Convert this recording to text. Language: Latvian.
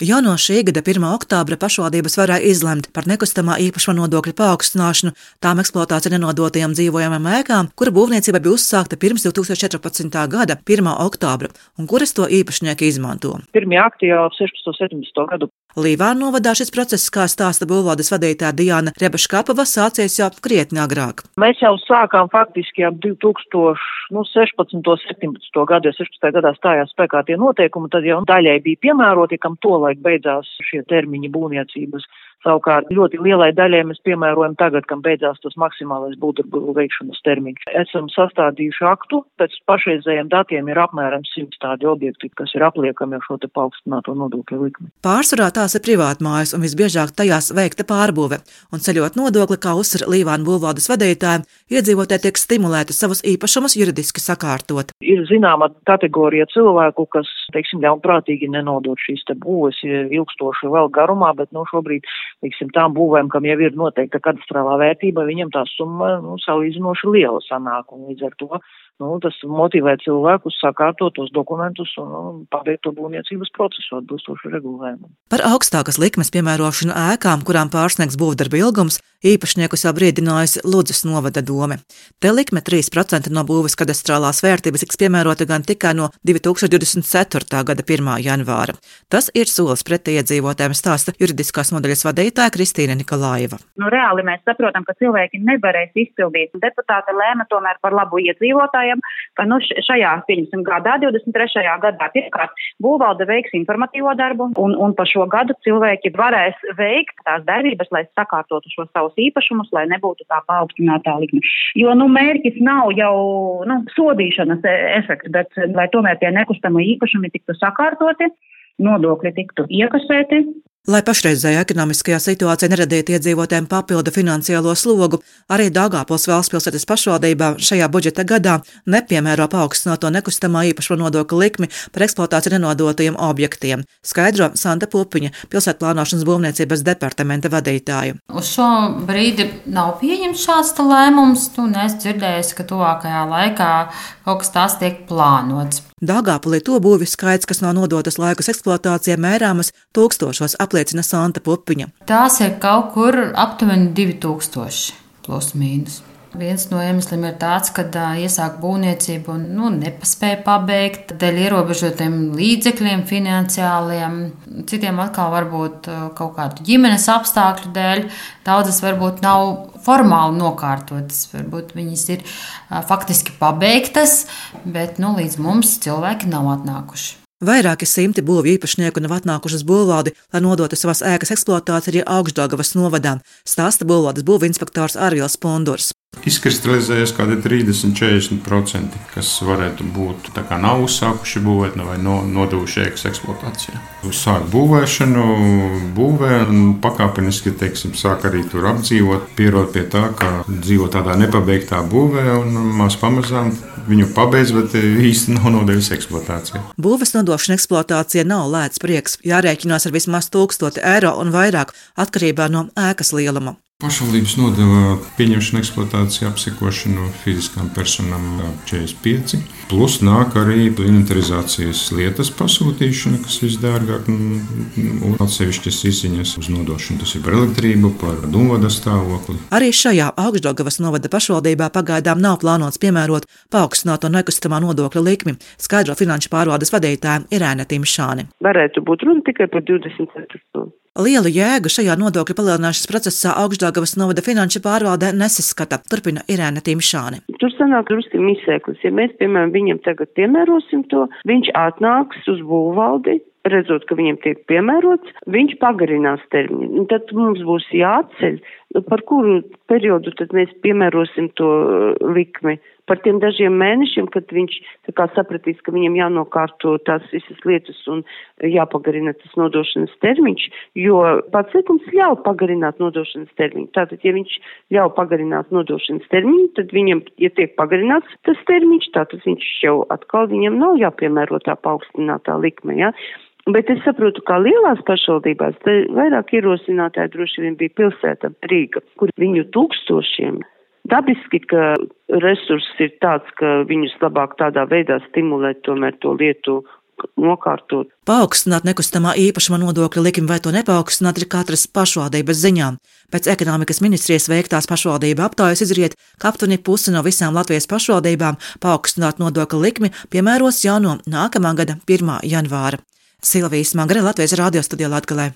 Jau no šī gada 1. oktobra pašvaldības varēja izlemt par nekustamā īpašuma nodokļa paaugstināšanu tām eksploatācija nenodotajām dzīvojamām ēkām, kura būvniecība bija uzsākta pirms 2014. gada 1. oktobra un kuras to īpašnieki izmanto. Pirmie akti jau 16. un 17. gadu Līvāna novadā šis process, kā stāsta būvvaldes vadītāja Diana Rebaškapava, sācies jau krietni agrāk. Mēs jau sākām faktiski ap 2016. Nu, 17. gadu, ja 16. gadā stājās spēkā tie noteikumi, tad jau daļai bija piemēroti, kam tolaik beidzās šie termiņi būvniecības Savukārt ļoti lielai daļai mēs piemērojam tagad, kam beidzās tas maksimālais būvdarbu veikšanas termiņš. Esam sastādījuši aktu, pēc pašreizējiem datiem ir apmēram 100 tādi objekti, kas ir apliekami ar šo te paaugstināto nodokļu likmi. Pārsvarā tās ir privātmājas un visbiežāk tajās veikta pārbūve, un ceļot nodokli, kā uzsver Līvāna būvvaldes vadītāja, iedzīvotāji tiek stimulēti savus īpašumus juridiski sakārtot. Ir zināma kategorija cilvēku, kas, teiksim, ļaunprātīgi nenodot šīs te būves ilgstoši vēl garumā, bet no nu, šobrīd teiksim, tām būvēm, kam jau ir noteikta kadastrālā vērtība, viņam tā summa nu, salīdzinoši liela sanāk. Un līdz ar to nu, tas motivē cilvēkus sakārtot tos dokumentus un nu, pabeigt to būvniecības procesu atbilstoši regulējumam. Par augstākas likmes piemērošanu ēkām, kurām pārsniegs būvdarba ilgums, īpašniekus jau brīdinājusi Ludzas novada dome. Te likme 3% no būves kadastrālās vērtības tiks piemērota gan tikai no 2024. gada 1. janvāra. Tas ir solis pretī iedzīvotājiem, stāsta juridiskās nodaļas vadītāja Kristīna Nikolaiva. Nu, reāli mēs saprotam, ka cilvēki nevarēs izpildīt. Deputāte lēma tomēr par labu iedzīvotājiem, ka nu, šajā, pieņemsim, gadā, 23. gadā, pirmkārt, būvvalde veiks informatīvo darbu, un, un pa šo gadu cilvēki varēs veikt tās darbības, lai sakārtotu šo savu savus īpašumus, lai nebūtu tā paaugstinātā likme. Jo, nu, mērķis nav jau, nu, sodīšanas e, efekts, bet lai tomēr tie nekustamo īpašumi tiktu sakārtoti, nodokļi tiktu iekasēti, Lai pašreizējā ekonomiskajā situācijā neradītu iedzīvotājiem papildu finansiālo slogu, arī Dāngāpils valstspilsētas pašvaldībā šajā budžeta gadā nepiemēro paaugstināto nekustamā īpašuma nodokļa likmi par eksploatāciju nenodotajiem objektiem, skaidro Santa Pupiņa, pilsētplānošanas būvniecības departamenta vadītāja. Uz šo brīdi nav pieņemts šāds lēmums, un es dzirdēju, ka tuvākajā laikā kaut kas tāds tiek plānots. Dāngāpulī to būvju skaits, kas nav nodotas laikus eksploatācijai, mērāmas tūkstošos, apliecina Santa Pupiņa. Tās ir kaut kur aptuveni 2000 plus mīnus. Viens no iemesliem ir tāds, ka iesāk būvniecību un nu, nepaspēja pabeigt dēļ ierobežotiem līdzekļiem, finansiāliem. Citiem atkal varbūt kaut kādu ģimenes apstākļu dēļ. Daudzas varbūt nav formāli nokārtotas, varbūt viņas ir faktiski pabeigtas, bet nu, līdz mums cilvēki nav atnākuši. Vairāki simti būvju īpašnieku nav atnākuši uz būvvaldi, lai nodotu savas ēkas eksploatāciju Augstdagavas novadā, stāsta būvvaldes būvinspektors Arvils Pondurs. Izkristalizējas kādi 30-40%, kas varētu būt tā kā nav uzsākuši būvēt vai no, nodevuši ēkas eksploatācijā. Sāk būvēšanu, būvē un pakāpeniski teiksim, sāk arī tur apdzīvot, pierod pie tā, ka dzīvo tādā nepabeigtā būvē un maz pamazām viņu pabeidz, bet īsti nav nodevis eksploatācijā. Būves nodošana eksploatācija nav lēts prieks, jārēķinās ar vismaz 1000 eiro un vairāk atkarībā no ēkas lieluma. Pašvaldības nodeva pieņemšanu eksploatāciju apsekošanu fiziskām personām 45. Plus nāk arī inventarizācijas lietas pasūtīšana, kas visdārgāk, un atsevišķas izziņas uz nodošanu. Tas ir par elektrību, par dūvada stāvokli. Arī šajā augstdogavas novada pašvaldībā pagaidām nav plānots piemērot paaugstināto nekustamā nodokļa likmi, skaidro finanšu pārvaldes vadītājiem Irēna Timšāni. Varētu būt runa tikai par 24. Lielu jēgu šajā nodokļu palielināšanas procesā augstdāgavas novada finanšu pārvaldē nesaskata, turpina Irēna Timšāne. Tur sanāk drusku misēklis. Ja mēs, piemēram, viņam tagad piemērosim to, viņš atnāks uz būvvaldi, redzot, ka viņiem tiek piemērots, viņš pagarinās termiņu. Tad mums būs jāceļ, par kuru periodu tad mēs piemērosim to likmi par tiem dažiem mēnešiem, kad viņš kā, sapratīs, ka viņam jānokārto tās visas lietas un jāpagarina tas nodošanas termiņš, jo pats likums ļauj pagarināt nodošanas termiņu. Tātad, ja viņš ļauj pagarināt nodošanas termiņu, tad viņam, ja tiek pagarināts tas termiņš, tātad viņš jau atkal viņam nav jāpiemēro tā paaugstinātā likme, ja. Bet es saprotu, ka lielās pašvaldībās vairāk ierosinātāji droši vien bija pilsēta Rīga, kur viņu tūkstošiem Dabiski, ka resurss ir tāds, ka viņus labāk tādā veidā stimulēt tomēr to lietu nokārtot. Paaugstināt nekustamā īpašuma nodokļa likmi vai to nepaaugstināt ir katras pašvaldības ziņā. Pēc ekonomikas ministrijas veiktās pašvaldība aptaujas izriet, ka aptuveni pusi no visām Latvijas pašvaldībām paaugstināt nodokļa likmi piemēros jau no nākamā gada 1. janvāra. Silvijas Magre Latvijas radio studijā Latgalē.